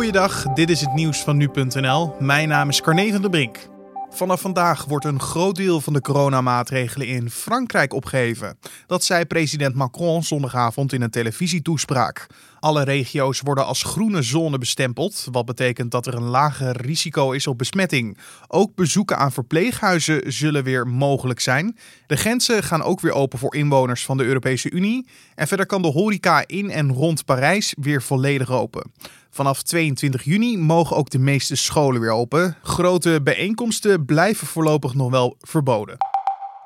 Goeiedag, dit is het nieuws van nu.nl. Mijn naam is Carne van der Brink. Vanaf vandaag wordt een groot deel van de coronamaatregelen in Frankrijk opgeheven. Dat zei president Macron zondagavond in een televisietoespraak. Alle regio's worden als groene zone bestempeld, wat betekent dat er een lager risico is op besmetting. Ook bezoeken aan verpleeghuizen zullen weer mogelijk zijn. De grenzen gaan ook weer open voor inwoners van de Europese Unie. En verder kan de horeca in en rond Parijs weer volledig open. Vanaf 22 juni mogen ook de meeste scholen weer open. Grote bijeenkomsten blijven voorlopig nog wel verboden.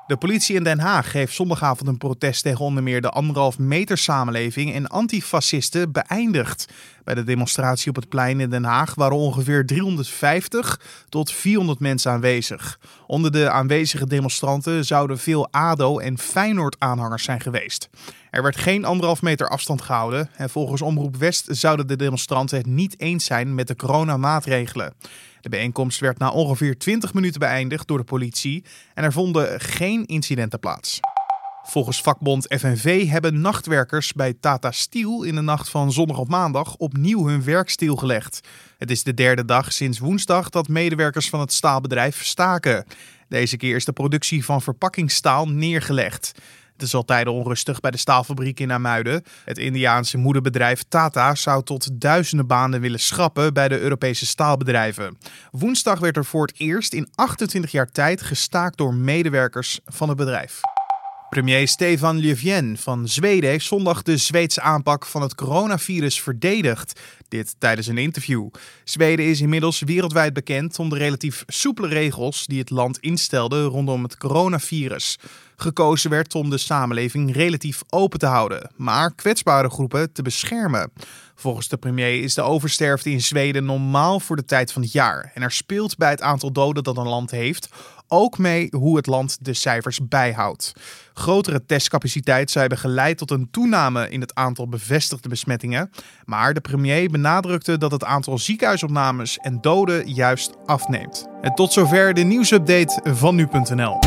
De politie in Den Haag heeft zondagavond een protest tegen onder meer de anderhalf meter samenleving en antifascisten beëindigd. Bij de demonstratie op het plein in Den Haag waren ongeveer 350 tot 400 mensen aanwezig. Onder de aanwezige demonstranten zouden veel ADO- en Feyenoord-aanhangers zijn geweest. Er werd geen anderhalf meter afstand gehouden en volgens Omroep West zouden de demonstranten het niet eens zijn met de coronamaatregelen. De bijeenkomst werd na ongeveer 20 minuten beëindigd door de politie en er vonden geen incidenten plaats. Volgens vakbond FNV hebben nachtwerkers bij Tata Steel in de nacht van zondag op maandag opnieuw hun werk stilgelegd. Het is de derde dag sinds woensdag dat medewerkers van het staalbedrijf staken. Deze keer is de productie van verpakkingsstaal neergelegd. Het is al tijden onrustig bij de staalfabriek in Amuiden. Het Indiaanse moederbedrijf Tata zou tot duizenden banen willen schrappen bij de Europese staalbedrijven. Woensdag werd er voor het eerst in 28 jaar tijd gestaakt door medewerkers van het bedrijf. Premier Stefan Löfven van Zweden heeft zondag de Zweedse aanpak van het coronavirus verdedigd. Dit tijdens een interview. Zweden is inmiddels wereldwijd bekend om de relatief soepele regels die het land instelde rondom het coronavirus. Gekozen werd om de samenleving relatief open te houden, maar kwetsbare groepen te beschermen. Volgens de premier is de oversterfte in Zweden normaal voor de tijd van het jaar. En er speelt bij het aantal doden dat een land heeft ook mee hoe het land de cijfers bijhoudt. Grotere testcapaciteit zou hebben geleid tot een toename in het aantal bevestigde besmettingen. Maar de premier benadrukte dat het aantal ziekenhuisopnames en doden juist afneemt. En tot zover de nieuwsupdate van nu.nl.